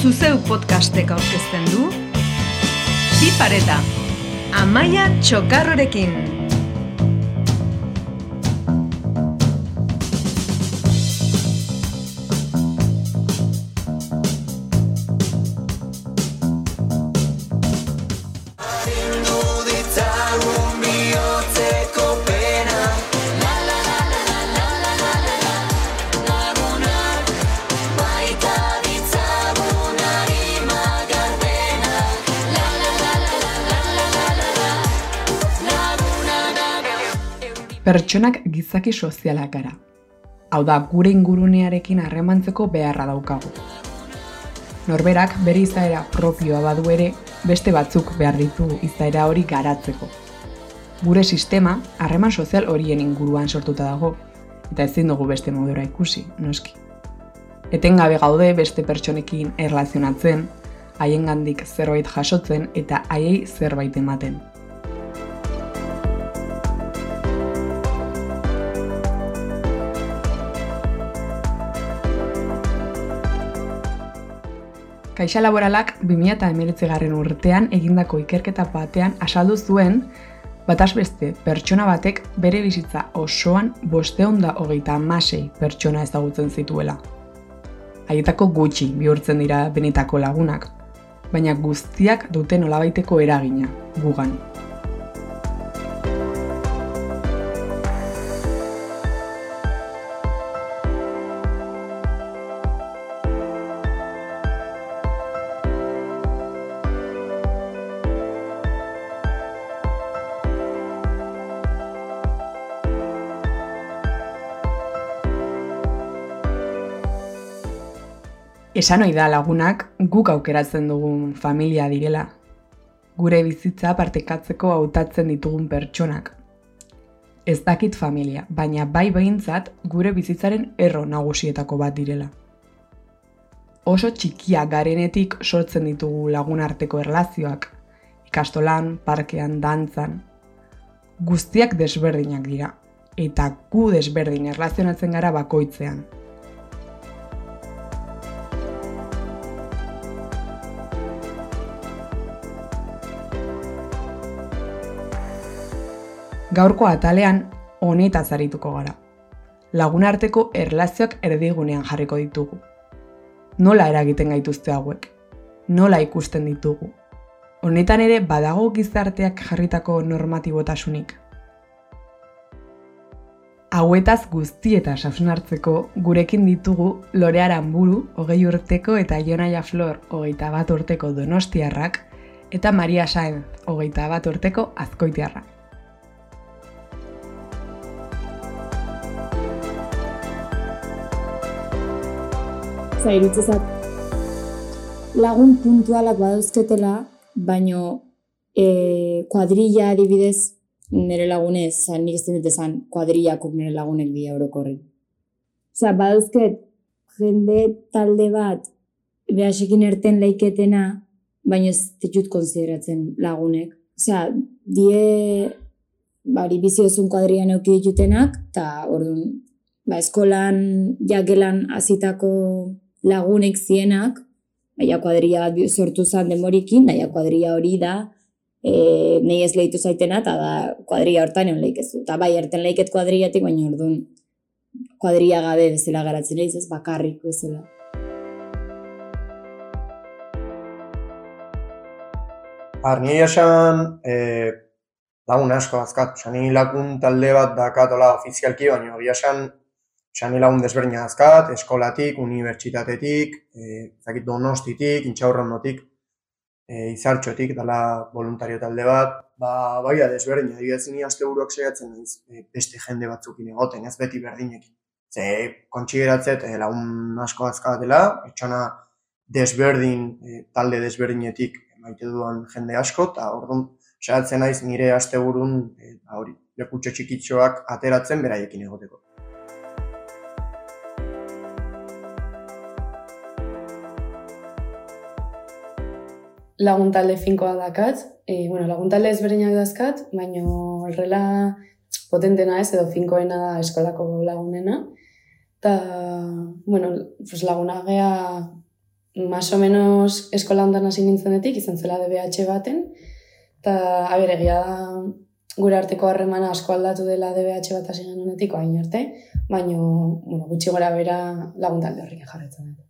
Zuzeu podcastek aurkezten du Bi Amaia Txokarrorekin Pertsonak gizaki sozialak gara. Hau da, gure ingurunearekin harremantzeko beharra daukagu. Norberak bere izaera propioa badu ere, beste batzuk behar ditu izaera hori garatzeko. Gure sistema, harreman sozial horien inguruan sortuta dago, eta ezin dugu beste modura ikusi, noski. Etengabe gaude beste pertsonekin erlazionatzen, haiengandik zerbait jasotzen eta haiei zerbait ematen. Kaixa Laboralak 2019 garren urtean egindako ikerketa batean asaldu zuen bataz beste pertsona batek bere bizitza osoan bosteon da hogeita amasei pertsona ezagutzen zituela. Haietako gutxi bihurtzen dira benetako lagunak, baina guztiak duten olabaiteko eragina, gugan. Esan ohi da lagunak guk aukeratzen dugun familia direla. Gure bizitza partekatzeko hautatzen ditugun pertsonak. Ez dakit familia, baina bai behintzat gure bizitzaren erro nagusietako bat direla. Oso txikia garenetik sortzen ditugu lagun arteko erlazioak, ikastolan, parkean, dantzan. Guztiak desberdinak dira, eta gu desberdin erlazionatzen gara bakoitzean. Gaurko atalean honetaz arituko gara. Lagun arteko erlazioak erdigunean jarriko ditugu. Nola eragiten gaituzte hauek? Nola ikusten ditugu? Honetan ere badago gizarteak jarritako normatibotasunik. Hauetaz guztieta sausun hartzeko gurekin ditugu Lore Aramburu, hogei urteko eta Jonaia Flor, hogeita bat urteko donostiarrak, eta Maria Saenz, hogeita bat urteko azkoitiarrak. Zairutze lagun puntualak badauzketela, baino e, kuadrilla adibidez nire lagunez, zan, nik ez dut ezan kuadrillako nire lagunek dira orokorri. Osa, badauzket jende talde bat behasekin erten laiketena, baino ez ditut konsideratzen lagunek. Osea, die bari biziozun kuadrian euki ditutenak, eta orduan, ba, eskolan, jagelan azitako lagunek zienak, naia kuadria sortu zan demorikin, naia kuadria hori da, e, nahi ez lehitu zaitena, eta da kuadria hortan egon lehikezu. Eta bai, erten lehiket kuadriatik, baina orduan kuadria gabe bezala garatzen lehiz, ez bakarrik bezala. Nire esan e, lagun asko azkat, sani lagun talde bat dakatola ofizialki, baina esan Txani lagun desberdina azkat, eskolatik, unibertsitatetik, e, zakit donostitik, intxaurrondotik, e, izartxotik, dala voluntario talde bat, ba, bai da desberdina, adibidez ni aste buruak segatzen naiz e, beste jende batzukin egoten, ez beti berdinekin. Ze, kontxigeratzet, e, lagun asko azkat dela, etxona desberdin, e, talde desberdinetik maite duan jende asko, eta orduan, segatzen naiz nire aste burun, e, ba, hori, lekutxo txikitxoak ateratzen beraiekin egoteko. Lagun talde finkoa dakat, e, bueno, lagun talde ezberdinak dazkat, baina horrela potentena ez edo finkoena da eskolako lagunena. Eta, bueno, pues laguna gea más o menos eskola ondan hasi nintzenetik, izan zela DBH baten, eta, aber, egia da, gure arteko harremana asko aldatu dela DBH bat hasi genunetik, hain arte, baina, bueno, gutxi gora bera laguntalde horrik jarretzen dut.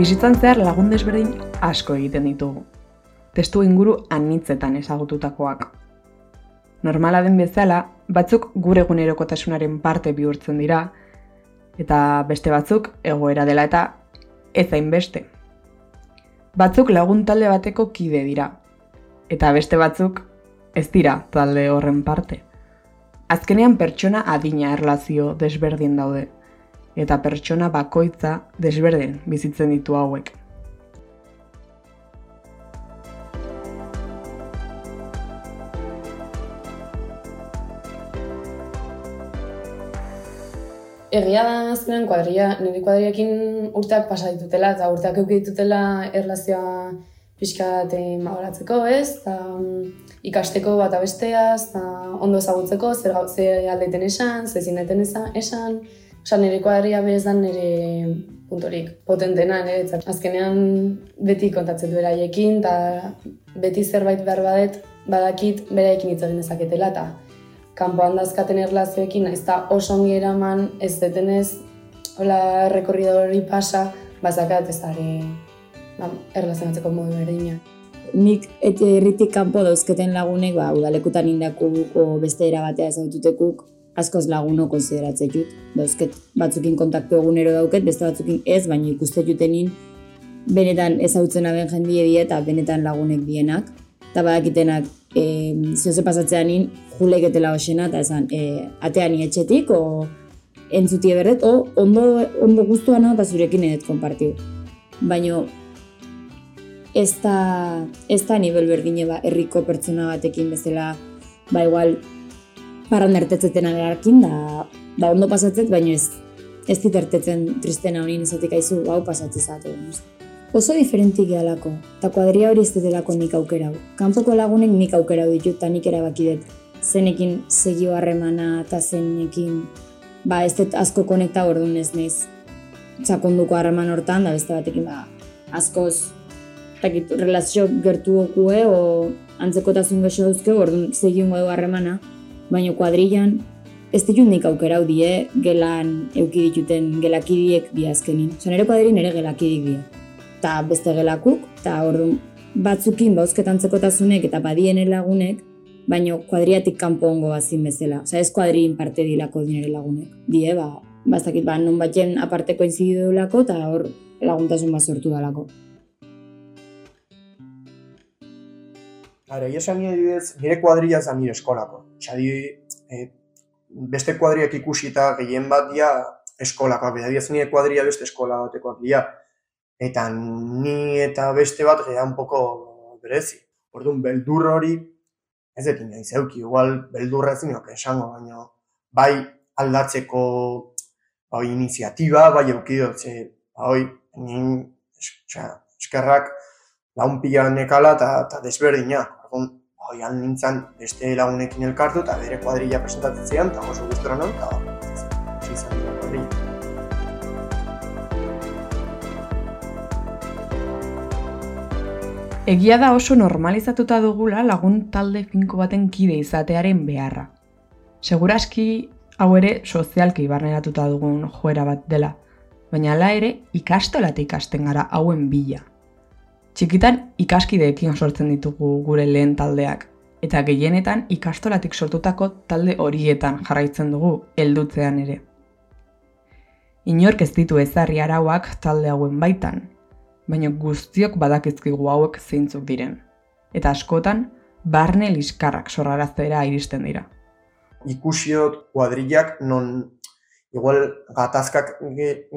Bizitzan zehar lagun desberdin asko egiten ditugu. Testu inguru anitzetan ezagututakoak. Normala den bezala, batzuk gure egunerokotasunaren parte bihurtzen dira, eta beste batzuk egoera dela eta ez beste. Batzuk lagun talde bateko kide dira, eta beste batzuk ez dira talde horren parte. Azkenean pertsona adina erlazio desberdin daude eta pertsona bakoitza desberdin bizitzen ditu hauek. Egia da azkenean kuadria, nire kuadriakin urteak pasa ditutela eta urteak euki ditutela erlazioa pixka bat mahoratzeko, ez? Ta, mm, ikasteko bat abesteaz, eta ondo ezagutzeko, zer, zer aldeiten esan, zer zineten esan, Osa, nire kuadria bez da nire puntorik potentena, nire azkenean beti kontatzen duela ekin, eta beti zerbait behar badet, badakit beraekin hitz egin ezaketela, eta kanpoan dazkaten erlazioekin, ez da oso ongi eraman, ez detenez, hola rekorrido hori pasa, bazakat ez ari ba, erlazionatzeko modu berdina. Nik erritik kanpo dauzketen lagunek, ba, udalekutan indakuko beste erabatea ezaututekuk, askoz laguno konsideratzen dut. Dauzket batzukin kontaktu egunero dauket, beste batzukin ez, baina ikuste jutenin benetan ezautzen aben jendie die eta benetan lagunek dienak. Eta badakitenak e, zioze pasatzean nin juleketela hoxena eta esan e, atean etxetik o entzutie berdet, o ondo, ondo guztuan eta zurekin edet konpartiu. Baina ez da, ez da nivel berdine ba, herriko pertsona batekin bezala ba igual parran ertetzeten agarkin, da, da ondo pasatzet, baina ez, ez dit ertetzen tristena honin izatik aizu, hau pasatzez zate. Oso diferentik gehalako, eta kuadria hori ez detelako nik aukerau. Kanpoko lagunek nik aukerau ditut, eta nik erabakidet zenekin segio harremana eta zenekin ba, ez dut asko konekta orduan ez nez txakonduko harreman hortan, da beste batekin ba, askoz takit, relazio gertu okue, o antzekotasun gexo dauzke, orduan segiungo du harremana, baina kuadrillan ez ditut nik aukerau die gelan euki dituten gelakidiek bi azkenin. Osa nire kuadrin ere gelakidik die. Ta beste gelakuk, eta orduan batzukin bauzketantzeko tasunek eta badien lagunek, baina kuadriatik kanpo ongo bazin bezala. Osa ez kuadrin parte dilako dinere lagunek. Die, ba, bastakit, ba, non batzen aparteko inzidu eta hor laguntasun bat sortu dalako. Ara, esan nire kuadrilla zan nire eskolako. Xadi, e, beste kuadriak ikusi eta gehien bat dia eskolako. Beda diaz nire kuadria beste eskola batekoak dia. Eta ni eta beste bat geha un poco berezi. Orduan, beldur hori, ez dut nahi zeuki, igual beldurra ez esango, baina bai aldatzeko bai iniziatiba, bai eukidot, ze, bai, nien, eskerrak, laun pila nekala eta desberdinak orduan, hoian nintzen beste lagunekin elkartu eta bere kuadrilla presentatzen zian, eta oso gustora non, eta hori izan dira kuadrilla. Egia da oso normalizatuta dugula lagun talde finko baten kide izatearen beharra. Seguraski hau ere sozialki barneratuta dugun joera bat dela, baina ala ere ikastolatik ikasten gara hauen bila. Txikitan ikaskideekin sortzen ditugu gure lehen taldeak, eta gehienetan ikastolatik sortutako talde horietan jarraitzen dugu heldutzean ere. Inork ez ditu ezarri arauak talde hauen baitan, baina guztiok badakizkigu hauek zeintzuk diren. Eta askotan, barne liskarrak sorraraztera iristen dira. Ikusiot kuadrillak non igual gatazkak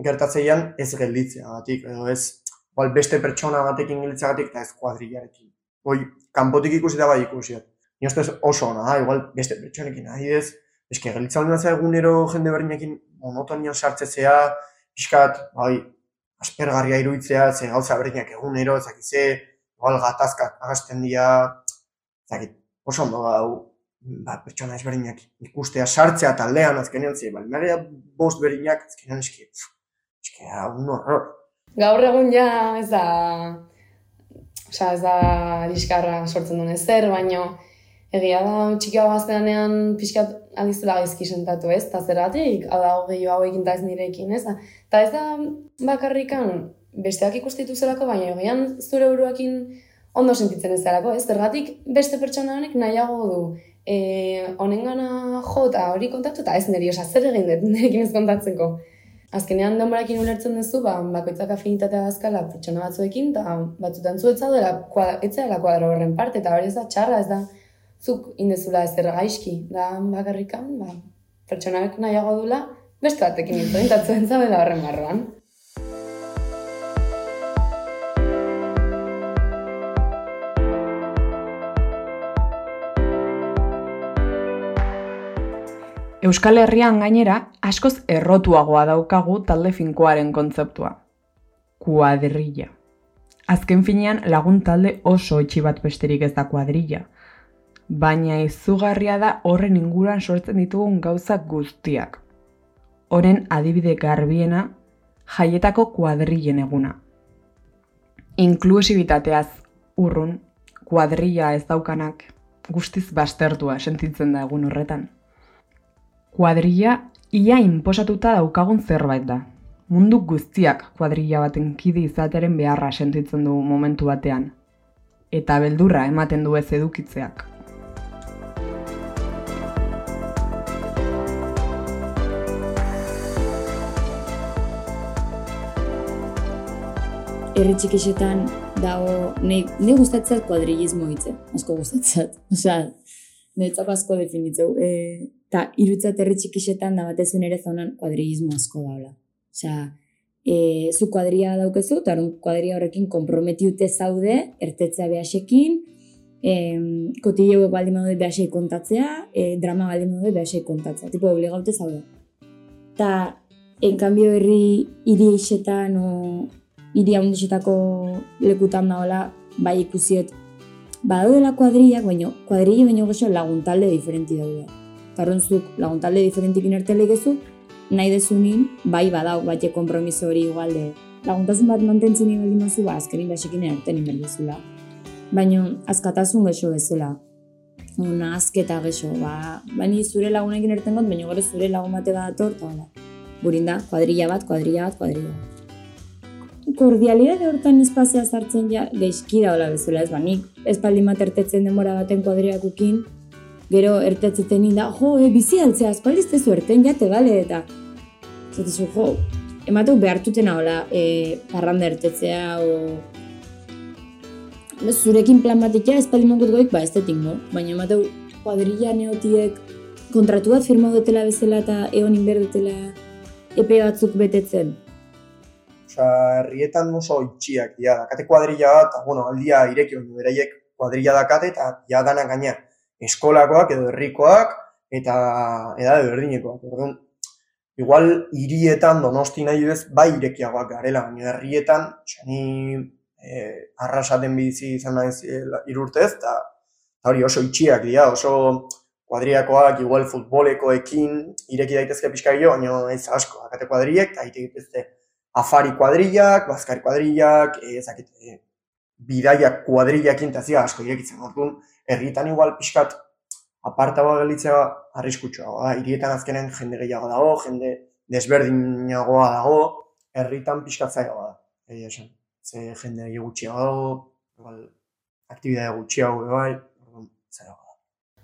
gertatzeian ez gelditzea, edo ez igual beste pertsona batekin giltzagatik eta ez kuadrillarekin. Hoi, kanpotik ikusi da bai ikusi. Ni ustez oso ona da, igual beste pertsonekin adidez, eske gelitza honda egunero jende berdinekin monotonia sartzezea, pixkat, bai, aspergarria iruditzea, ze gauza berdinak egunero, ezakize, igual gatazkak agasten dira, zakit, oso ondo gau, ba, pertsona ezberdinak ikustea sartzea taldean azkenean bali, maria bost berinak azkenean eski, eski, hau no. Gaur egun ja ez da, osea ez da diskarra sortzen duen ezer, baino egia da txikia gazteanean pixkat adizela gaizki sentatu ez, eta zeratik, hau da hogei hau egin ez nirekin ez da. Eta ez da bakarrikan besteak ikustitu zelako, baina egian zure buruakin ondo sentitzen ez zelako, ez? Zergatik beste pertsona honek nahiago du e, honengana jo eta hori kontatu eta ez niri, osa zer egin dut nirekin ez kontatzeko. Azkenean denborakin ulertzen duzu, ba, bakoitzak afinitatea dazkala pertsona batzuekin, eta batzutan zuetza dela, dela kuadro horren parte, eta hori ez da txarra, ez da zuk indezula ez gaizki, da bakarrikan, ba, pertsonak nahiago dula, beste batekin intointatzen zabela horren barruan. Euskal Herrian gainera askoz errotuagoa daukagu talde finkoaren kontzeptua. Kuadrilla. Azken finean lagun talde oso etxi bat besterik ez da kuadrilla. Baina izugarria da horren inguruan sortzen ditugun gauzak guztiak. Horen adibide garbiena jaietako kuadrillen eguna. Inklusibitateaz urrun, kuadrilla ez daukanak guztiz bastertua sentitzen da egun horretan. Kuadrilla ia inposatuta daukagun zerbait da. Mundu guztiak kuadrilla baten kide izateren beharra sentitzen du momentu batean. Eta beldurra ematen du ez edukitzeak. Herri txikixetan dago, ne, gustatzat kuadrillismo hitze, asko gustatzat. Osea, netzako asko definitzeu. E, Eta irutzat herri txikixetan da batezun ere zonan kuadrillismo asko daula. Osea, e, zu kuadria daukezu, eta hori kuadria horrekin komprometiute zaude, ertetzea behasekin, e, kotilleuek baldin badaude behasei kontatzea, e, drama baldin badaude behasei kontatzea. Tipo, obligaute zaude. Eta, enkanbio herri hiri isetan, o hiri haundixetako lekutan daola, bai ikusiet, badaudela kuadriak, baina kuadrilla baino gezo laguntalde diferenti daude. Tarronzuk laguntalde diferentik ertele gezu, nahi dezunin, bai badau, bate kompromiso hori igualde. Laguntasun bat mantentzen nire baldin mazu, ba, azkerin basekin erten inberdizula. Baina, azkatasun gexo bezala. Una, azketa gexo, ba, baina zure lagunekin erten got, baina gore zure lagun bate bat ator, eta hola. Burinda, kuadrilla bat, kuadrilla bat, kuadrilla bat. Kordialidade hortan espazia sartzen ja, gaizki da hola bezala, ez ba, nik espaldi bat ertetzen denbora baten kuadriakukin, gero ertetzeten da, jo, e, bizi altzea, espaldiz tezu erten jate, bale, eta zatezu, jo, emateu behartuten hola, e, parranda ertetzea, o... Zurekin plan batik ja, espaldi monkut goik, ba, ez no? baina emateu kuadrilla neotiek kontratu bat firma dutela bezala eta egon inber dutela epe batzuk betetzen. Osa, herrietan oso itxiak, ja, dakate kuadrilla bat, bueno, aldia ireki beraiek kuadrilla dakate eta ja dana gaina eskolakoak edo herrikoak eta edade berdinekoak. Orduan, igual hirietan donosti nahi bez bai irekiagoak garela, baina herrietan, txani e, arrasaten bizi izan naiz e, irurtez, eta hori oso itxiak dira, oso kuadriakoak, igual futbolekoekin ireki daitezke pixka gehiago, baina ez asko, akate kuadriek, eta beste afari kuadriak, bazkari kuadriak, ezakit, e, bidaiak kuadriakin eta asko irekitzen. Orduan, herritan igual pixkat apartagoa gelitzea arriskutsua da. Hirietan azkenen jende gehiago dago, jende desberdinagoa dago, herritan pixkat zailagoa da. Egia esan. Ze jende gutxiago dago, igual aktibidade gutxiago bai, zailagoa da.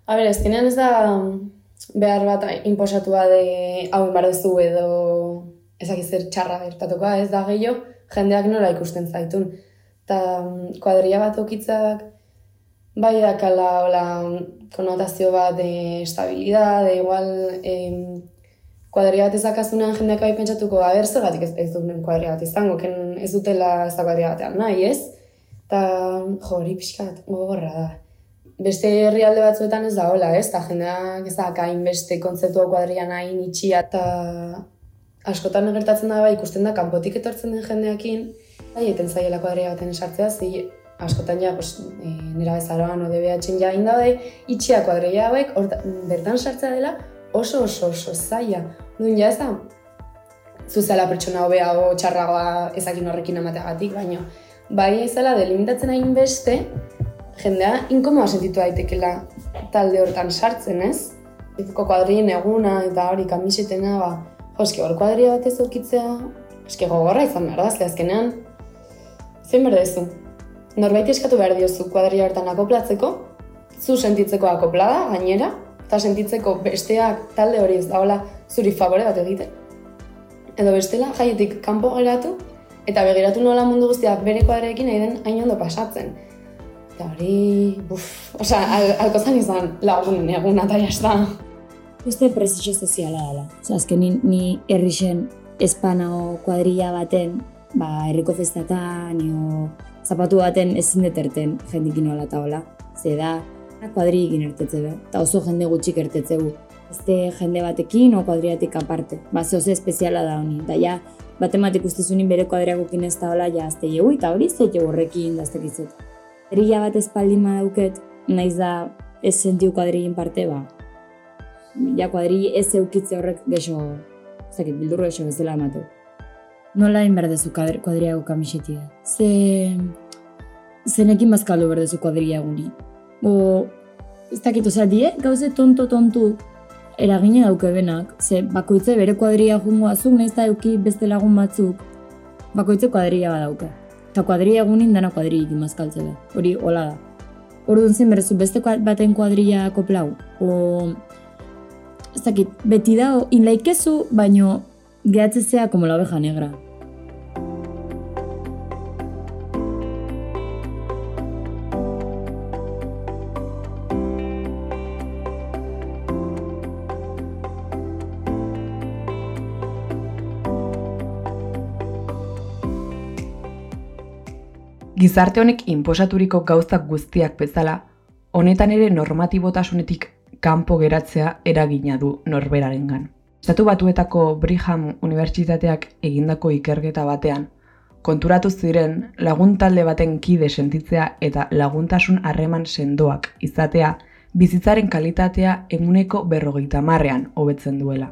A ber, azkenean ez da behar bat inposatua de hau inbardezu edo ezakizer txarra bertatuko ez da gehiago, jendeak nola ikusten zaitun. Eta kuadria bat okitzak, Bai, dakala, hola, konotazio bat de estabilidad, de igual, em, kuadria bat ezakazunean jendeak bai pentsatuko, a ber, zergatik ez, ez duen kuadria bat izango, ken ez dutela ez da kuadria batean nahi, ez? Eta, jo, hori pixkat, gogorra da. Beste herrialde batzuetan ez da hola, ez? Eta jendeak ez da kain beste kontzeptua kuadria nahi nitxia, eta askotan egertatzen da, bai, ikusten da, kanpotik etortzen den jendeakin, bai, eten zaiela kuadria baten esartzea, zi, askotan ja, pues, e, nera bezaroan ode behatzen ja indaude, itxia kuadrilla hauek, bertan sartzea dela, oso oso oso zaila. Duen ja ez da, zuzela pertsona hobea o txarragoa ezakin horrekin amateagatik, baina bai ezela delimitatzen hain beste, jendea inkomoa sentitu daitekela talde hortan sartzen, ez? Ezko kuadrien eguna eta hori kamisetena, ba, jo, eski hor kuadria bat ez aukitzea, eski gogorra izan behar da, azkenean, zein berdezu. Norbait eskatu behar diozu kuadria hartan akoplatzeko, zu sentitzeko akoplada, gainera, eta sentitzeko besteak talde hori ez daola zuri favore bat egiten. Edo bestela, jaietik kanpo geratu, eta begiratu nola mundu guztiak bere kuadrekin nahi den hain ondo pasatzen. Eta hori, buf, oza, al, alko zan izan lagun egun eta jazta. Uste presizio soziala dela. Osa, azken ni, ni herrixen espanao kuadrilla baten, ba, herriko festatan, o zapatu baten ezin deterten jendikin hola eta hola. Ze da, kuadrillekin ertetze be, eta oso jende gutxik ertetzegu. Este jende batekin o kuadriatik aparte. Ba, ze oso espeziala da honi. Da ja, batematik ustezunin bere kuadriagokin ez da hola, ja, azte jegu, eta hori ze jegu horrekin daztekizet. Herria bat espaldima dauket, naiz da ez sentiu kuadrillin parte, ba, ja kuadri ez eukitze horrek gexo, zakit, bildurro gexo bezala ematu. Nola hain berdezu kuadriago kamisetia? Ze... Zenekin bazkaldu berdezu kuadriaguni. O, ez dakit, oza, die, gauze tonto-tontu eragine dauke benak, ze bakoitze bere kuadria jungo azuk, nahiz da euki beste lagun batzuk, bakoitze kuadria badauke. Eta kuadria egunin dana kuadri ikin mazkaltze be. Hori, hola da. Orduan zen berezu beste baten kuadria koplau. O, ez dakit, beti da, inlaikezu, baino gehatzezea como la oveja negra. Gizarte honek inposaturiko gauzak guztiak bezala, honetan ere normatibotasunetik kanpo geratzea eragina du norberarengan. Estatu batuetako Brigham Unibertsitateak egindako ikerketa batean, konturatu ziren lagun talde baten kide sentitzea eta laguntasun harreman sendoak izatea bizitzaren kalitatea eguneko berrogeita marrean hobetzen duela.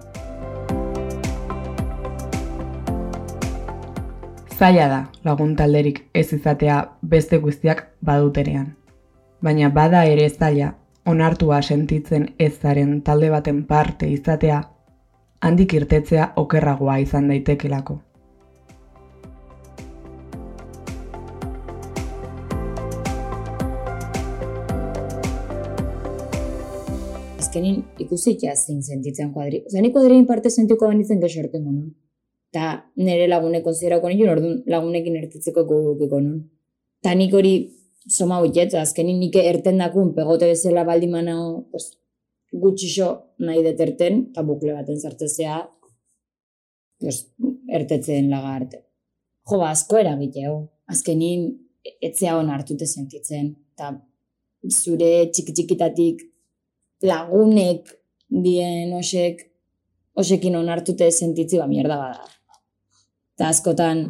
Zaila da lagun talderik ez izatea beste guztiak badutenean. Baina bada ere zaila onartua sentitzen ez zaren talde baten parte izatea, handik irtetzea okerragoa izan daitekelako. Azkenin ikusi zein sentitzen kuadri. Osa, ni kuadrien parte sentiko banitzen gexo erten gonon. Ta nire lagunek konsiderako nio, orduan lagunekin ertitzeko gogokiko nun. Ta nik hori soma huiet, azkenin nik erten dakun, pegote bezala baldi manao, pues, gutxixo nahi deterten, eta bukle baten zartzezea, pues, ertetzen laga arte. Jo, ba, asko eragiteo. Azkenin, etzea hon hartute sentitzen. Eta zure txiki-txikitatik lagunek dien osek, osekin on hartute sentitzi, ba, mierda bada. Eta askotan,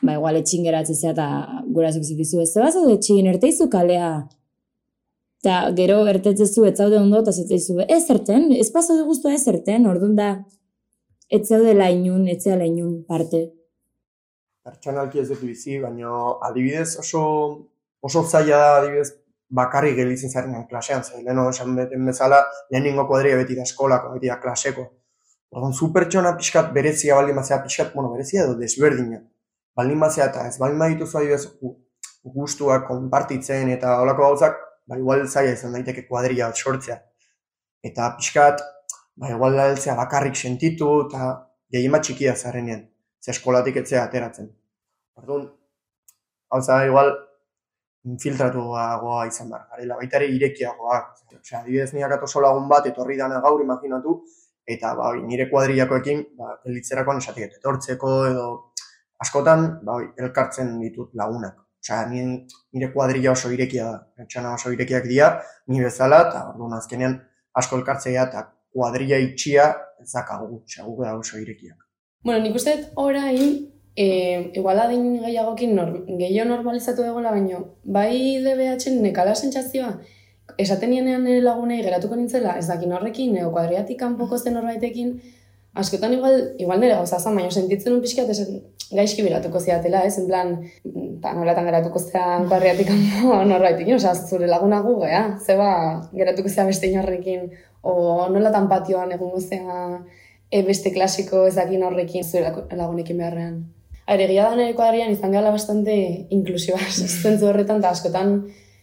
ba, igual etxin geratzen zea, eta gurazuk zitizu ez, zebaz hau etxin, erteizu kalea. Eta gero ertetzezu ez zaude ondo, eta zeteizu, ez erten, ez paso de guztu ez erten, orduan da, ez zaude lainun, ez zaude lainun parte. Pertsonalki ez dut bizi, baina adibidez oso, oso zaila da adibidez bakarrik gelitzen zaren klasean, zain leheno esan beten bezala, lehenengo kuadria beti da eskolako, beti da klaseko. Orduan, zu pertsona pixkat berezia baldin bazea pixkat, bueno, berezia edo desberdina baldin bazea eta ez baldin badituzu adibidez gustuak konpartitzen eta holako gauzak, ba igual zaila izan daiteke kuadrilla bat sortzea. Eta pixkat, ba igual da bakarrik sentitu eta gehien bat txikia zarenean, ze eskolatik etzea ateratzen. Orduan, hau da igual infiltratuagoa izan behar, garela, baita ere irekiagoa. Osea, adibidez niak ato lagun bat, etorri dana gaur, imaginatu, eta ba, nire kuadrillakoekin, ba, elitzerakoan esatik, etortzeko edo askotan ba, elkartzen ditut lagunak. Osea, nire kuadrilla oso irekia da, etxana oso irekiak dira, ni bezala, eta orduan azkenean asko elkartzea eta kuadrilla itxia ez dakagu, osea, gu da oso irekiak. Bueno, nik uste orain e, igual adin gehiagokin nor, gehiago normalizatu egola, baino, bai DBH nekala sentsazioa, esaten nienean nire lagunei geratuko nintzela, ez dakin horrekin, neo kuadriatik kanpoko zen horbaitekin, askotan igual, igual nire gauza zan, baina sentitzen un pixkat esan, gaizki biratuko ziatela, ez, en plan, ba, nolatan geratuko zean kuadriatik kanpo norbaitekin, osea, zure laguna gu, gea, zeba, geratuko zea beste inorrekin, o nolatan patioan egungo zea, e, beste klasiko ezakin horrekin zure lagunekin beharrean. Aire, gila da nire kuadrian izan gala bastante inklusioa, zentzu horretan, eta askotan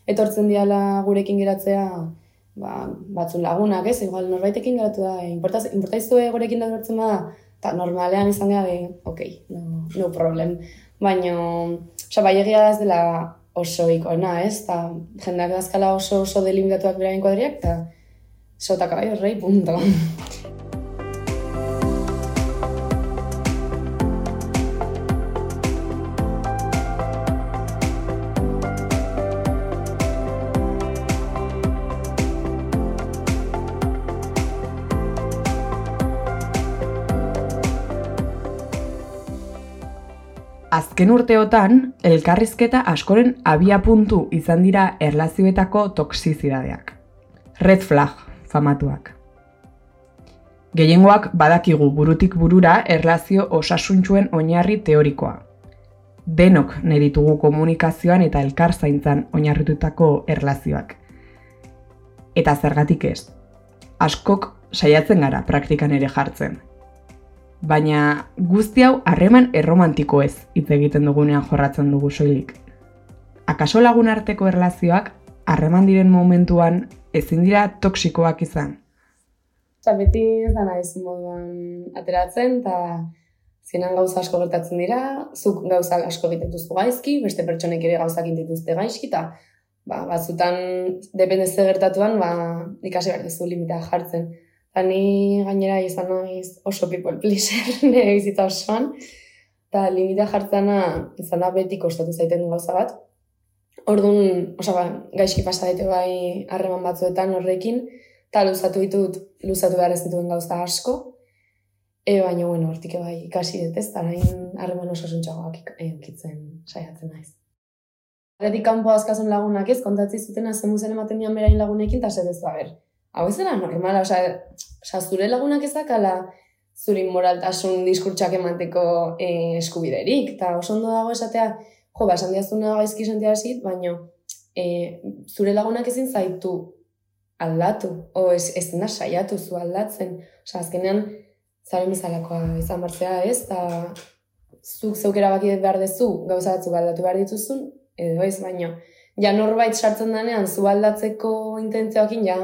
etortzen diala gurekin geratzea ba, batzun lagunak, ez? Igual norbaitekin geratu da, importaizue gurekin da gertzen bada, eta normalean izan gara, ok, no, no problem. Baina, oza, bai egia da ez dela oso ikona, ez? Ta, jendeak dazkala oso oso delimitatuak berain kuadriak, eta sota kabai horrei, punto. Azken urteotan, elkarrizketa askoren abia puntu izan dira erlazioetako toksizidadeak. Red flag, famatuak. Gehiengoak badakigu burutik burura erlazio osasuntxuen oinarri teorikoa. Denok nahi ditugu komunikazioan eta elkar zaintzan oinarritutako erlazioak. Eta zergatik ez. Askok saiatzen gara praktikan ere jartzen baina guzti hau harreman erromantiko ez hitz egiten dugunean jorratzen dugu soilik. Akaso lagun arteko erlazioak harreman diren momentuan ezin dira toksikoak izan? Eta beti ez da nahi moduan ateratzen, eta zenan gauza asko gertatzen dira, zuk gauza asko egiten duztu gaizki, beste pertsonek ere gauzak dituzte gaizki, eta ba, batzutan dependezte gertatuan, ba, ikasi behar duzu limita jartzen. Eta ni gainera izan naiz oso people pleaser nire bizitza osoan. Eta limita jartzena izan da beti kostatu zaiten gauza bat. Orduan, osa ba, gaizki pasa bai harreman batzuetan horrekin, eta luzatu ditut, luzatu behar ez dituen gauza asko. E, baina, bueno, hortik bai ikasi dut ez, eta nahin harreman oso suntxagoak eukitzen saiatzen naiz. Horretik kanpo azkazun lagunak ez, kontatzi zuten zen ematen dian berain lagunekin, eta zer ez da, ber, hau ez dela normala, osea, osea, zure lagunak ezakala zuri moraltasun diskurtsak emateko eh, eskubiderik, eta oso ondo dago esatea, jo, ba, esan diazuna gaizki sentia zit, baina eh, zure lagunak ezin zaitu aldatu, o ez, ez da saiatu zu aldatzen, osea, azkenean, zaren bezalakoa izan bartzea ez, eta zuk zeukera baki behar dezu, gauza batzuk aldatu behar dituzun, edo ez, baina, ja norbait sartzen denean, zu aldatzeko intentzioakin, ja,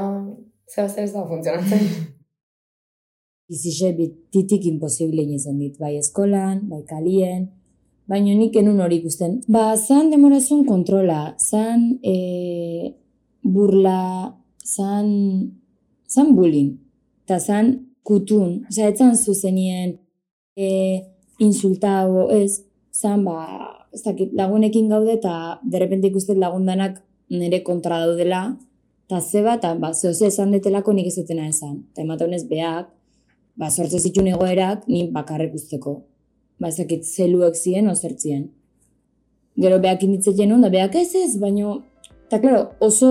zer zer ez da funtzionatzen. Izixe bititik imposible izan dit, bai eskolan, bai kalien, baina nik enun hori ikusten. Ba, zan demorazun kontrola, zan e, burla, zan, zan bullying, eta zan kutun, oza, etzan zuzenien e, insultago, ez, zan, ba, ez dakit, lagunekin gaude, eta derrepente ikusten lagundanak nire kontra daudela, eta zeba, eta ba, zehose esan detelako nik ez dutena esan. Eta emate honez behak, ba, sortze zituen egoerak, ni bakarrek usteko. Ba, ezakit, zeluek ziren, ozertzien. Gero behak inditzetzen hon, da behak ez ez, baino, eta klaro, oso,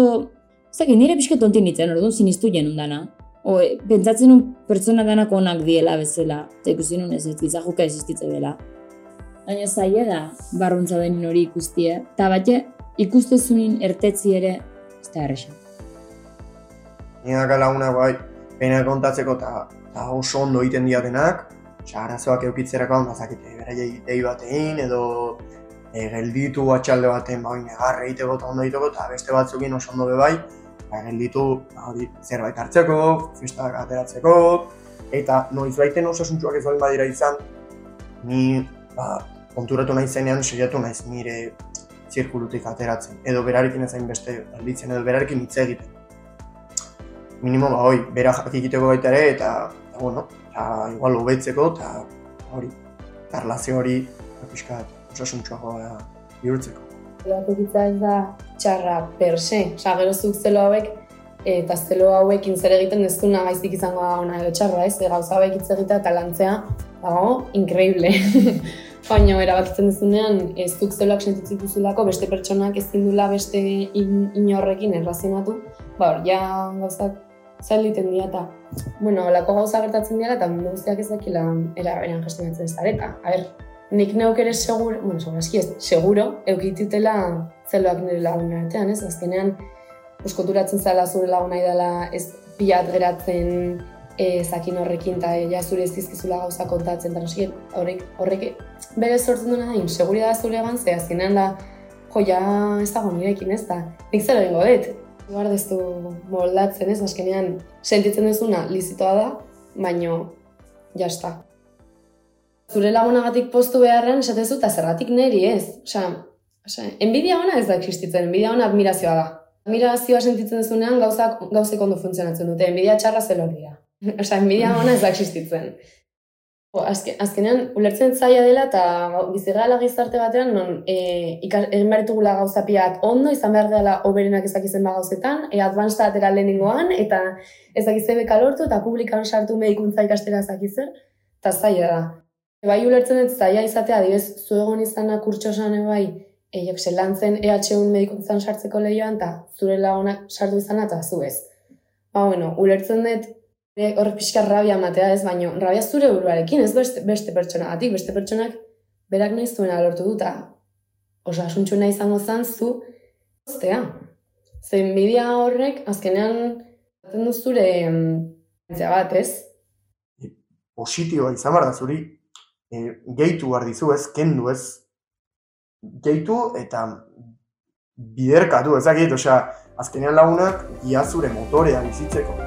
ezakit, nire pixka tonti nintzen, orduan sinistu jenun dana. O, pentsatzen un pertsona danak onak diela bezala, eta ikusi nun ez ez, gizajuka existitze dela. Baina zaila da, barruntza den hori ikustie, eta batxe, ikustezunin ertetzi ere, ez da errexan. Niak laguna bai, pena kontatzeko eta oso ondo egiten diatenak, oza, arazoak eukitzerako handa zakite, bera dei bat egin, edo e, gelditu atxalde baten bai negarre egiteko eta ondo egiteko, eta beste batzukin oso ondo bebai, ba, gelditu ba, hori, zerbait hartzeko, festak ateratzeko, eta noiz baiten osasuntxuak ez badira izan, ni ba, konturatu nahi zenean, seiatu naiz nire zirkulutik ateratzen, edo berarekin ezain beste alditzen, edo berarekin hitz egiten. Minimo ba hoi, bera jakikiteko baita ere, eta, eta bueno, eta igual hobetzeko, eta hori, eta relazio hori, apiskat, osasuntxoagoa bihurtzeko. Erakokitza ez da txarra per se, oza, gero zuk zelo hauek, eta zelo hauekin zer egiten ez duna gaiztik izango da ona edo txarra ez, gauza hauek hitz egitea eta lantzea, dago, increíble. Baina erabakitzen duzunean, ez duk zeloak sentitzen duzulako, beste pertsonak ezin dula beste in, inorrekin errazionatu, ba ja gauzak zail diten dira eta, bueno, lako gauza gertatzen dira eta mundu guztiak ez dakila era berean gestionatzen ez dareta. A ber, nik neuk ere seguro, bueno, seguro, eski ez, seguro, eukitutela zeloak nire lagun artean, ez? Azkenean, uskoturatzen zela zure laguna idala ez pilat geratzen e, zakin horrekin eta ja zure ez dizkizula gauza kontatzen, eta horrek, horrek bere sortzen duena da, inseguridad zure egan, ze azkenean da, jo, ja ez dago nirekin ez da, nik zer egingo dut. Gara dezu moldatzen ez, azkenean sentitzen duzuna lizitoa da, baino, jasta. Zure lagunagatik postu beharren esatezu eta zergatik neri ez. Osa, osa, enbidia ona ez da existitzen, enbidia ona admirazioa da. Admirazioa sentitzen duzunean gauzak, gauzek ondo funtzionatzen dute, enbidia txarra zelor dira. Osa, enbidia ona ez da existitzen. Azken, azkenean, ulertzen zaila dela eta bizigala gizarte batean, non e, egin behar gauza piat ondo, izan behar dela oberenak ezakizen ba gauzetan, e, advanced atera lehenengoan, eta ezakize beka lortu, eta publikan sartu medikuntza ikastera ezakizer, eta zaila da. E, bai ulertzen dut zaila izatea, adibez, zu egon izanak kurtsosan bai, e, jok, lantzen EH1 medikuntzan sartzeko lehioan, eta zure lagunak sartu izan eta zu ez. Ba, bueno, ulertzen dut hor pixka rabia matea ez, baino rabia zure buruarekin, ez beste, beste pertsonagatik, beste pertsonak berak nahi zuena lortu duta. Osa, asuntxu nahi izango zan zu, ostea. Zein bidea horrek, azkenean, zaten du zure entzia bat, ez? Positiboa izan behar da zuri, e, gehitu behar dizu ez, kendu ez, gehitu eta biderkatu ezakit, osea, azkenean lagunak ia zure motorea bizitzeko.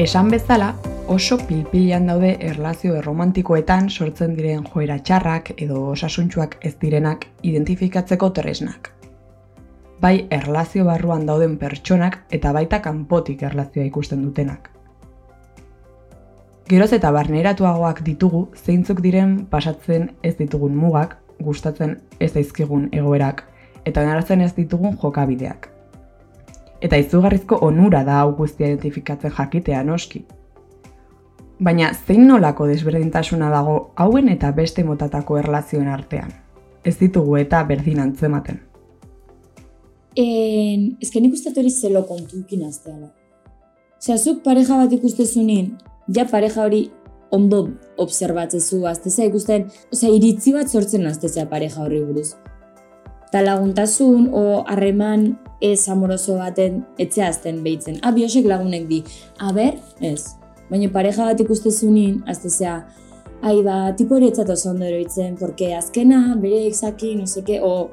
Esan bezala, oso pilpilan daude erlazio erromantikoetan sortzen diren joera txarrak edo osasuntxuak ez direnak identifikatzeko tresnak. Bai erlazio barruan dauden pertsonak eta baita kanpotik erlazioa ikusten dutenak. Geroz eta barneratuagoak ditugu zeintzuk diren pasatzen ez ditugun mugak, gustatzen ez daizkigun egoerak eta onartzen ez ditugun jokabideak. Eta izugarrizko onura da hau guztia identifikatzen jakitea noski. Baina zein nolako desberdintasuna dago hauen eta beste motatako erlazioen artean? Ez ditugu eta berdin antzematen. En, ezken ikustat hori zelo kontukin azteala. Osea, zuk pareja bat ikustezunin, ja pareja hori ondo obserbatzezu, azteza ikusten, osea, iritzi bat sortzen azteza pareja horri buruz. Ta laguntasun o harreman ez amoroso baten etxeazten behitzen. Ah, biosek lagunek di. Ber, ez. Baina pareja bat ikustezunin, aztezea, ai ba, tipo hori etzatu ondo eroitzen, porque azkena, bere exaki, no seke, o...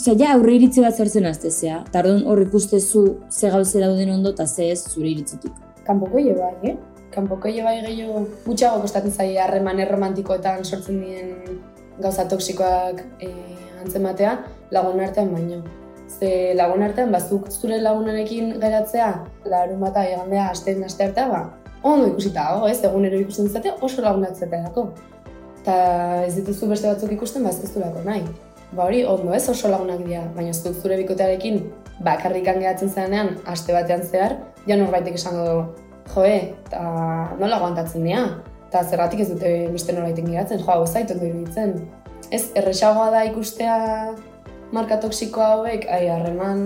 Osea, ja, aurre iritzi bat zortzen aztezea. Tardun hor ikustezu ze gauze dauden ondo eta ze ez zure iritzitik. Kanpoko bai, eh? Kanpoko bai gehiago gutxago kostatzen zai harreman erromantikoetan sortzen dien gauza toksikoak eh, antzematea lagun artean baino. Ze lagun artean, bazuk zure lagunarekin geratzea, larun bata egandea asteen aste artea, ba, ondo ikusita dago, ez, egunero ikusten zate oso lagunak dago. Ta ez dituzu beste batzuk ikusten, ba, ez nahi. Ba hori, ondo ez oso lagunak dira, baina zuk zure bikotearekin bakarrik geratzen zenean, aste batean zehar, ja norbaitek esango dugu, joe, eta nola aguantatzen dira, eta zerratik ez dute beste norbaitek geratzen, joa, gozaitu ondo iruditzen. Ez, erresagoa da ikustea marka toksiko hauek, ai, harreman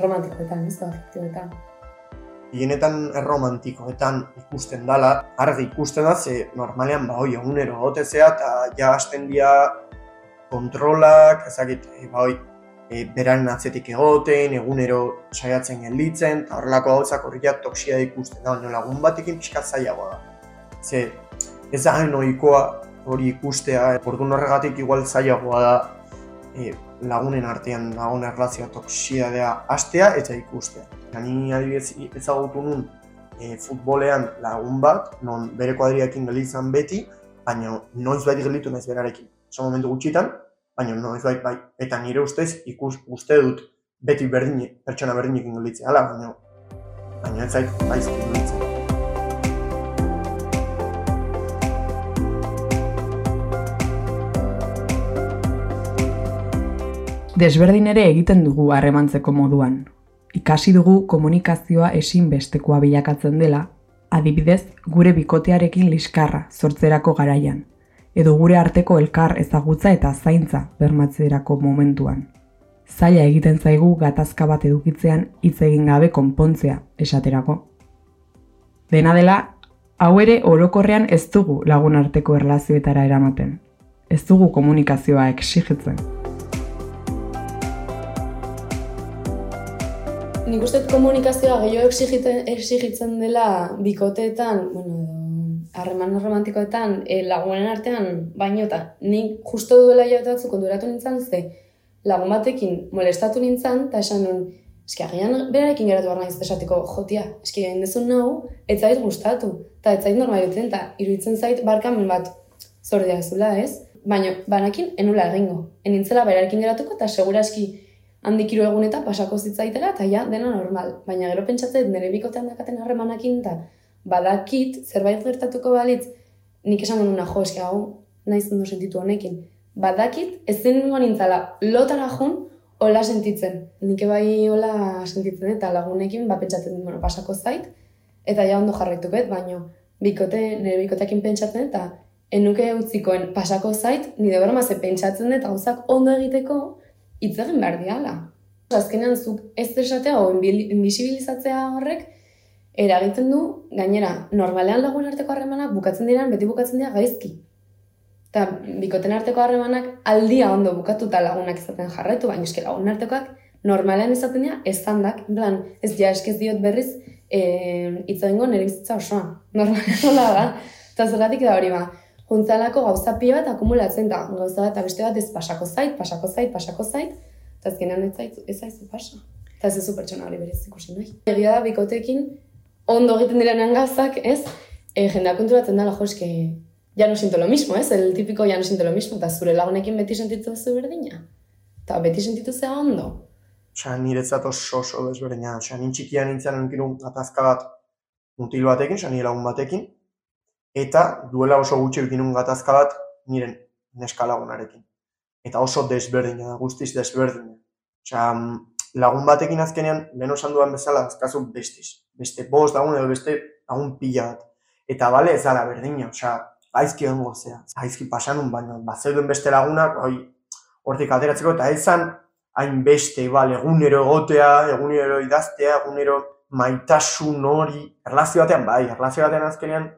romantikoetan, ez da, afektioetan. Hienetan erromantikoetan ikusten dala, argi ikusten da, ze normalean ba hoi egunero gotezea eta ja hasten dira kontrolak, ezagit, e, ba hoi, e, beraren atzetik egoten, egunero saiatzen gelditzen, eta horrelako gauzak horri toksia ikusten da, baina lagun batekin pixka zailagoa da. Ze, ez da ohikoa hori ikustea, ordu horregatik igual zailagoa da e, lagunen artean dagoen erlazioa toksia dea astea eta ikustea. Ni adibidez ezagutu nun e, futbolean lagun bat, non bere kuadriakin gelitzen beti, baina noiz baiti gelitu naiz berarekin. Oso momentu gutxitan, baina noiz bait bai. Eta nire ustez ikus uste dut beti berdin, pertsona berdinekin gelitzen. Hala, baina, baina ez zait baizki gelitzen. Desberdin ere egiten dugu harremantzeko moduan. Ikasi dugu komunikazioa ezinbestekoa bilakatzen dela, adibidez gure bikotearekin liskarra sortzerako garaian, edo gure arteko elkar ezagutza eta zaintza bermatzerako momentuan. Zaila egiten zaigu gatazka bat edukitzean hitz egin gabe konpontzea esaterako. Dena dela, hau ere orokorrean ez dugu lagun arteko erlazioetara eramaten. Ez dugu komunikazioa exigitzen. Nik uste komunikazioa gehiago exigitzen, exigitzen dela bikoteetan, bueno, harreman romantikoetan, e, lagunen artean, baino eta nik justo duela jauta batzuk konturatu nintzen, ze lagun batekin molestatu nintzen, eta esan nun, eski agian berarekin geratu behar nahiz esateko, jotia, eski egin dezun nahu, ez zait gustatu, eta ez zait normalitzen, eta iruditzen zait barkamen bat zordea zula, ez? Baina, banakin, enula egingo. Enintzela berarekin geratuko, eta segura eski handik hiru egun eta pasako zitzaitela eta ja dena normal. Baina gero pentsatzen nire bikotean dakaten harremanakin eta badakit zerbait gertatuko balitz nik esan nuna jo eski hau naiz ondo sentitu honekin. Badakit ez zen nengoan nintzala lotara jun hola sentitzen. Nik bai hola sentitzen eta lagunekin ba pentsatzen bueno, pasako zait eta ja ondo jarraituket, baino bikote, nire bikotekin pentsatzen eta enuke utzikoen pasako zait, nire broma ze pentsatzen dut gauzak ondo egiteko, hitz egin behar diala. Azkenean zuk ez esatea o invisibilizatzea horrek eragiten du, gainera, normalean lagun arteko harremanak bukatzen diren, beti bukatzen dira gaizki. Eta bikoten arteko harremanak aldia ondo bukatuta lagunak izaten jarraitu, baina eski lagun artekoak normalean izaten dira ez zandak, plan, ez ja eskez diot berriz eh, e, egingo nire bizitza osoa. Normalean da. Eta zergatik da hori ba, juntzalako gauza pila bat akumulatzen da, gauza bat, beste bat ez pasako zait, pasako zait, pasako zait, eta azkenean ez zait, ez zait, pasa. Eta ez ez pertsona hori berez ikusi nahi. Egia da, bikotekin, ondo egiten direnean gauzak, ez? E, jendea konturatzen dela, jo, eske, ya no siento lo mismo, ez? El típico ya no siento lo mismo, eta zure lagunekin beti sentitu zu berdina. Eta beti sentitu zea ondo. Osa, niretzat oso oso desberdina. Osa, nintxikia nintzen nintzen atazka bat mutil batekin, osa, nire lagun batekin, eta duela oso gutxi bikinun gatazka bat niren neska lagunarekin. Eta oso desberdina da, guztiz desberdina. Osea, lagun batekin azkenean, lehen osan duan bezala, azkazu bestiz. Beste bost lagun edo beste lagun pila bat. Eta bale ez dara berdina, osea, gaizki egon gozea. Gaizki pasanun, baina bazeuden beste lagunak, hoi, hortik ateratzeko, eta ezan hain beste, bale, egunero egotea, egunero idaztea, egunero maitasun hori, erlazio batean, bai, erlazio batean azkenean,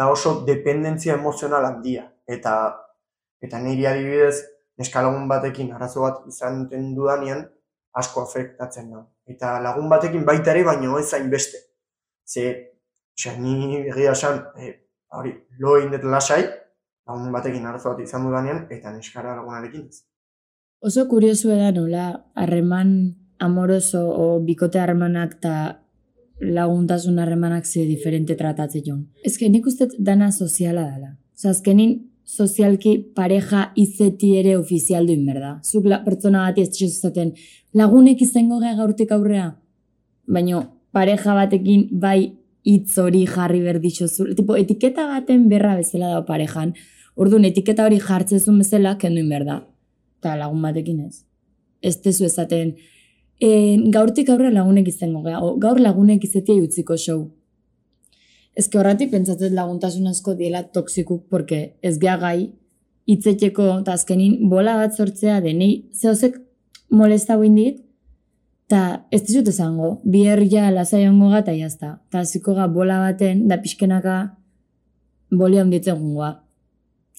da oso dependentzia emozional handia. Eta eta niri adibidez, neska lagun batekin arazo bat izan den dudanean, asko afektatzen da. Eta lagun batekin baita ere, baino ez zain beste. Ze, xa, ni egia esan, e, hori, lo egin lasai, lagun batekin arazo bat izan dudanean, eta neskara lagunarekin ez. Oso kuriosu da nola, harreman amoroso o bikote harremanak eta laguntasun harremanak ze diferente tratatzen joan. Ez nik uste dana soziala dela. Osa, azkenin sozialki pareja izeti ere ofizial duin berda. Zuk la, pertsona bat ez zaten lagunek izango gara gaurtik aurrea. Baina pareja batekin bai hitz hori jarri berdixo zu. Tipo, etiketa baten berra bezala da parejan. Orduan, etiketa hori jartzezun bezala kenduin berda. Eta lagun batekin ez. Ez tezu ezaten, e, gaurtik aurre lagunek izango gara, gaur lagunek izetia utziko show. Ez horretik pentsatzen laguntasun asko diela toksikuk, porque ez gea gai, itzeteko eta azkenin bola bat sortzea denei, zehozek molesta guin dit, eta ez dizut esango, biher ja lasai ongo gata jazta, eta ziko ga bola baten, da pixkenaka boli handitzen gungoa.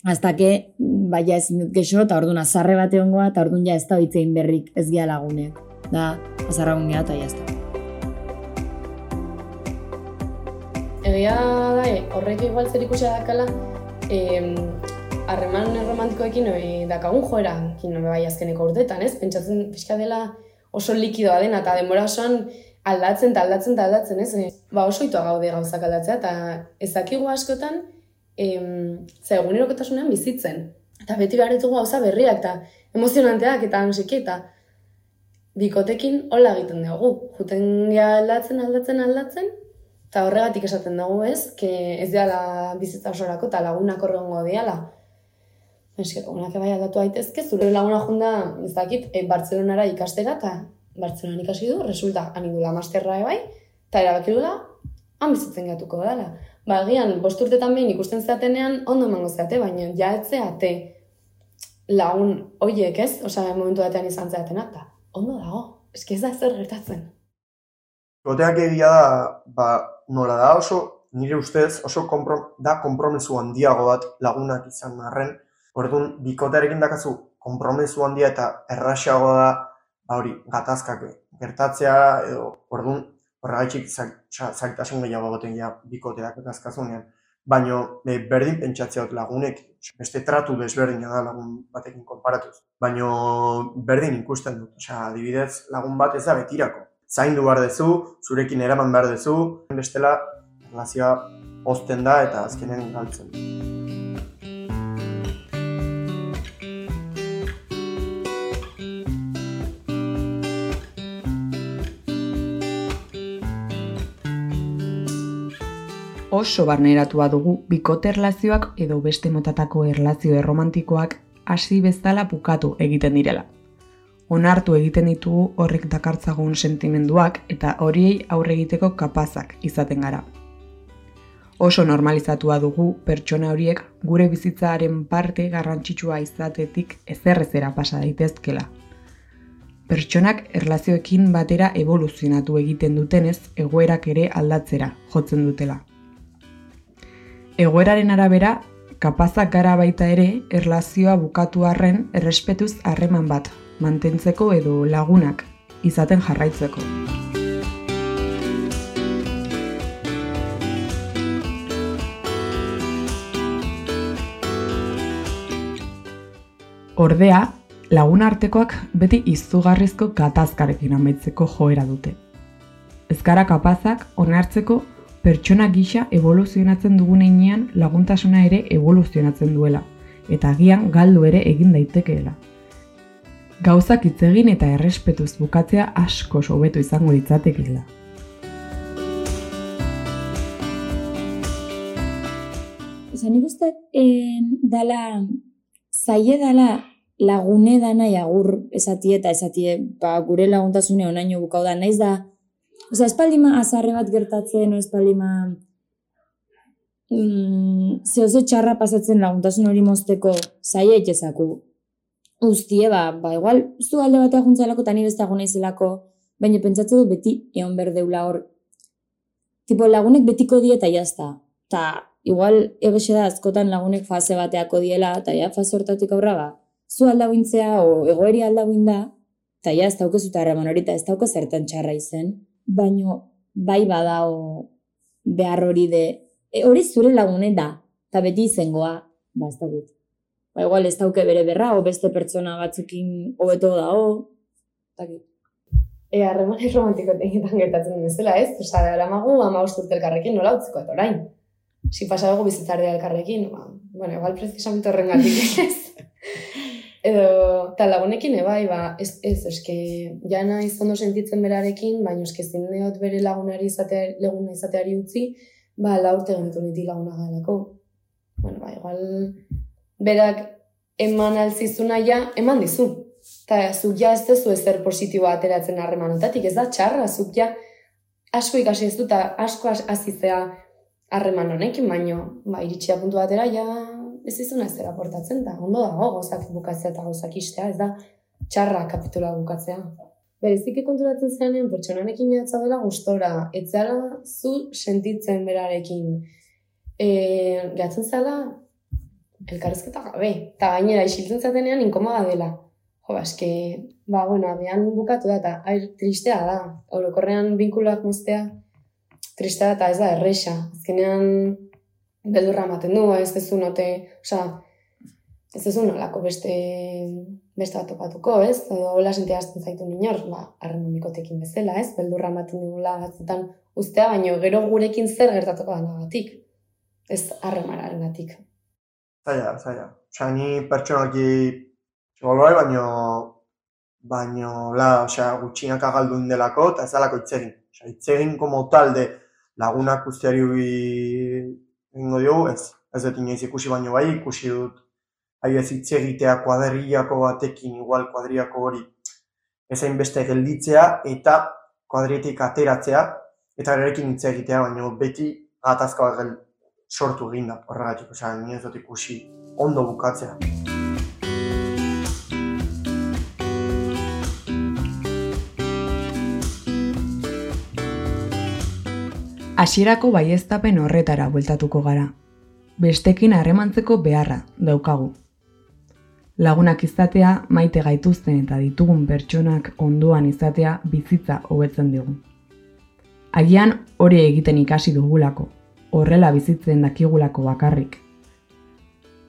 Hasta que, baina ez dut gexo, eta orduan azarre bate ongoa, eta orduan ja ez da berrik ez gea lagunek da azarragun geha eta jazta. Egia da, eh, horrek igual zer ikusia dakala, harreman eh, romantikoekin eh, dakagun joera, kin bai azkeneko urtetan, ez? Pentsatzen pixka dela oso likidoa dena, eta denbora osoan aldatzen eta aldatzen eta aldatzen, ez? Ba oso itoa gaude gauzak aldatzea, eta ezakigu askotan, em, za egunerokotasunean bizitzen. Eta beti behar ditugu gauza berriak, eta emozionanteak, eta nosiki, eta bikotekin hola egiten dugu. Juten ja aldatzen, aldatzen, aldatzen, eta horregatik esaten dugu ez, que ez dela bizitza osorako eta lagunak horrengo diala. Eske, lagunak bai aldatu daitezke, zure laguna junda, ez dakit, e, Bartzelonara ikastera, eta Bartzelonan ikasi du, resulta, anidula masterra bai, eta erabaki dula, han bizitzen gatuko dela. Ba, egian, bost urtetan behin ikusten zeatenean, ondo emango zeate, baina ja etzeate lagun hoiek ez, osea, momentu batean izan zeatenak, eta ondo dago, eski ez da zer gertatzen. Goteak egia da, ba, nola da oso, nire ustez, oso kompro, da kompromesu handiago bat lagunak izan arren, Orduan, bikotearekin dakazu konpromesu handia eta erraxago da ba hori, gatazkak gertatzea edo orduan horregaitzik zailtasun gehiago goten ja bikoteak gatazkazunean. Baina e, berdin pentsatzea lagunek, beste tratu desberdina da lagun batekin konparatuz. Baina berdin ikusten dut, osea, adibidez lagun bat ez da betirako. Zaindu behar dezu, zurekin eraman behar dezu, bestela relazioa posten da eta azkenen galtzen. Oso barneratua dugu bikote erlazioak edo beste motatako erlazio erromantikoak hasi bezala bukatu egiten direla. Onartu egiten ditugu horrek dakartzagun sentimenduak eta horiei aurre egiteko kapazak izaten gara. Oso normalizatua dugu pertsona horiek gure bizitzaaren parte garrantzitsua izatetik ezerrezera pasa daitezkela. Pertsonak erlazioekin batera evoluzionatu egiten dutenez egoerak ere aldatzera jotzen dutela. Egoeraren arabera, kapazak gara baita ere, erlazioa bukatu arren errespetuz harreman bat, mantentzeko edo lagunak, izaten jarraitzeko. Ordea, lagun artekoak beti izugarrizko katazkarekin amaitzeko joera dute. Ezkara kapazak onartzeko pertsona gisa evoluzionatzen dugun einean laguntasuna ere evoluzionatzen duela, eta agian galdu ere egin daitekeela. Gauzak hitz egin eta errespetuz bukatzea asko sobetu izango ditzatekeela. Zan ikuste, dala, zaie dala lagune dana jagur esatie eta esatie, ba, gure laguntasune onaino bukau da, naiz da, Osa, espaldima azarre bat gertatzen, espaldima mm, zehoze txarra pasatzen laguntasun hori mozteko zaila itezaku. Uztie, ba, ba, igual, zu alde batea juntzelako eta ni beste agona izelako, baina pentsatzen du beti egon berdeula hor. Tipo, lagunek betiko die eta jazta. Ta, igual, egexe da, azkotan lagunek fase bateako diela, eta ja, fase hortatik aurra ba. Zu aldauintzea, o egoeri aldauin da, eta ja, ez daukezu eta hori, eta ez dauko zertan txarra izen baino bai badao behar hori de, e, hori zure lagune da, eta beti izangoa, ba ez da gut. Ba igual ez dauke bere berra, o beste pertsona batzukin hobeto da, o, eta. E, harreman romantiko tegitan gertatzen den bezala, ez? Osa, da, eramagu, ama usturte elkarrekin nola utziko, eta orain. Si pasa dugu bizitzardea elkarrekin, ba, bueno, igual precisamente horren ez. Edo, eta lagunekin ebai, ba, ez, ez, eske, jana izondo sentitzen berarekin, baina eske zindeot bere lagunari izatea, laguna izateari utzi, ba, laurte gentu niti laguna galako. Bueno, ba, igual, berak eman alzizuna ja, eman dizu. Eta zuk ja ez dezu ezer positiboa ateratzen harremanotatik, ez da txarra, zuk ja asko ikasi ez dut, asko azizea harreman honekin, baino, ba, iritsia puntu batera, ja, ez izuna ez portatzen da, ondo dago gozak bukatzea eta gozak istea, ez da txarra kapitula bukatzea. Berezik konturatzen zenean pertsonanekin jatza dela gustora, etzara zu sentitzen berarekin. E, gatzen zela, elkarrezketa gabe, eta gainera isiltzen zatenean inkomoda dela. Jo, eske, ba, bueno, abian bukatu da, eta air, tristea da, orokorrean binkuloak moztea, tristea da, eta ez da, erresa. Azkenean, beldurra ematen du, ez dezu note, oza, ez dezu nolako beste, beste bat topatuko, ez? Edo hola sentia azten zaitu minor, ba, arren bezala, ez? Beldurra ematen digula batzutan ustea, baino gero gurekin zer gertatuko da nagatik, ez harremararen gatik. Zaila, zaila. Osa, ni pertsonaki goloi, baino, baino, la, osa, gutxinak agaldu indelako, eta ez dalako itzegin. Osa, itzegin como talde lagunak usteari egingo diogu, ez. Ez dut inoiz ikusi baino bai, ikusi dut ez hitz egitea kuadrillako batekin, igual kuadrillako hori, ezain beste gelditzea eta kuadrietik ateratzea, eta erekin hitz egitea, baina beti gatazka bat sortu egin da, horregatik, osea, ni ez dut ikusi ondo bukatzea. Hasierako baieztapen horretara bueltatuko gara. Bestekin harremantzeko beharra daukagu. Lagunak izatea, maite gaituzten eta ditugun pertsonak onduan izatea bizitza hobetzen digu. Agian hori egiten ikasi dugulako, horrela bizitzen dakigulako bakarrik.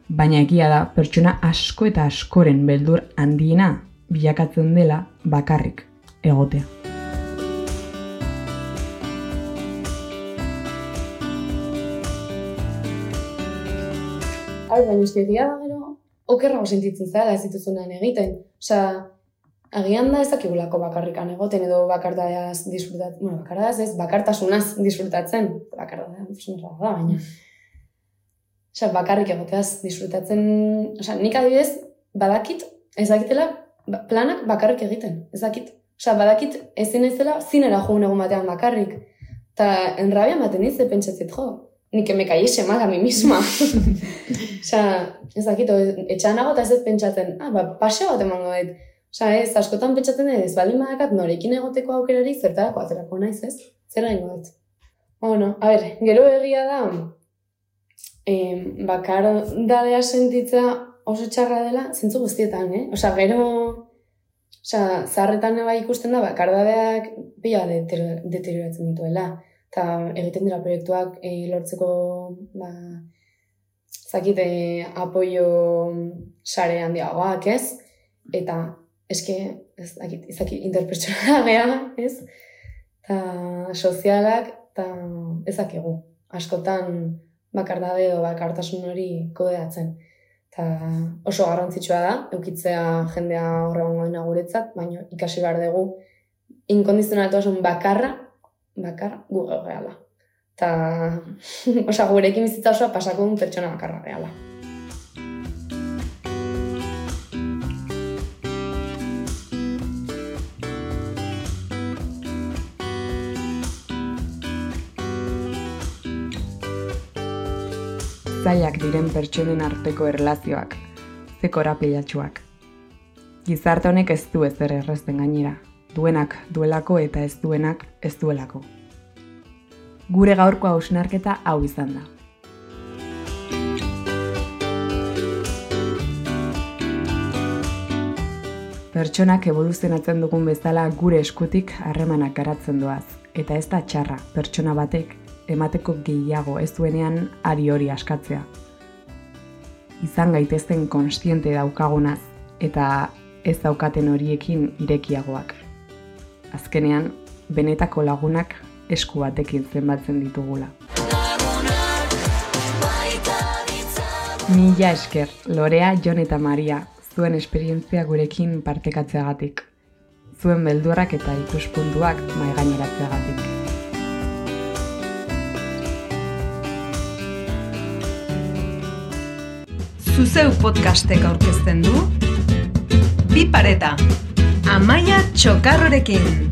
Baina egia da pertsona asko eta askoren beldur handiena bilakatzen dela bakarrik egotea. Hau, baina uste egia da gero, okerrago sentitzen zara ez dituzunan egiten. Osea, agian da ez dakigulako bakarrikan egoten edo bakartadaz disfrutatzen, bueno, bakartadaz ez, bakartasunaz disfrutatzen. Bakartadaz, da, baina. Osea, bakarrik egoteaz disfrutatzen, osea, nik adibidez, badakit, ez dakitela, ba, planak bakarrik egiten, ez dakit. Osea, badakit ezin ez dela zinera joan egun batean bakarrik. Ta enrabia maten ez, pentsatzit jo, ni que me cayese mal a mi misma. Osea, ez dakit, etxan nago eta ez dut pentsatzen, ah, ba, paseo bat emango dut. Osea, ez, askotan pentsatzen dut, ez baldin badakat norekin egoteko aukerari zertarako aterako naiz, ez? Zer nahi dut. Bueno, a ber, gero egia da, eh, bakar dadea sentitza oso txarra dela, zintzu guztietan, eh? Osea, gero, osea, zarretan bai ikusten da, bakar dadeak bila deterioratzen dituela eta egiten dira proiektuak e, lortzeko ba, zakit, e, apoio sare handiagoak, ez? Eta eske, ez dakit, izaki interpertsonala ez? Eta sozialak, eta ezakigu. Askotan bakardabe edo bakartasun hori kodeatzen. Eta oso garrantzitsua da, eukitzea jendea horregon dena guretzat, baina ikasi behar dugu inkondizionaltasun bakarra bakar gu gehala. Ta, osea, gurekin bizitza osoa pasako un pertsona bakarra gehala. Zaiak diren pertsonen arteko erlazioak, zekora pilatxuak. Gizarte honek ez du ezer errezten gainera, duenak duelako eta ez duenak ez duelako. Gure gaurko hausnarketa hau izan da. Pertsonak evoluzionatzen dugun bezala gure eskutik harremanak garatzen doaz, eta ez da txarra pertsona batek emateko gehiago ez duenean ari hori askatzea. Izan gaitezten konstiente daukagunaz, eta ez daukaten horiekin irekiagoak azkenean, benetako lagunak esku batekin zenbatzen ditugula. Mila esker, Lorea, Jon eta Maria, zuen esperientzia gurekin partekatzeagatik. Zuen beldurrak eta ikuspuntuak mai gaineratzeagatik. Zuzeu podcastek aurkezten du Bi pareta Amaia Txokarrorekin.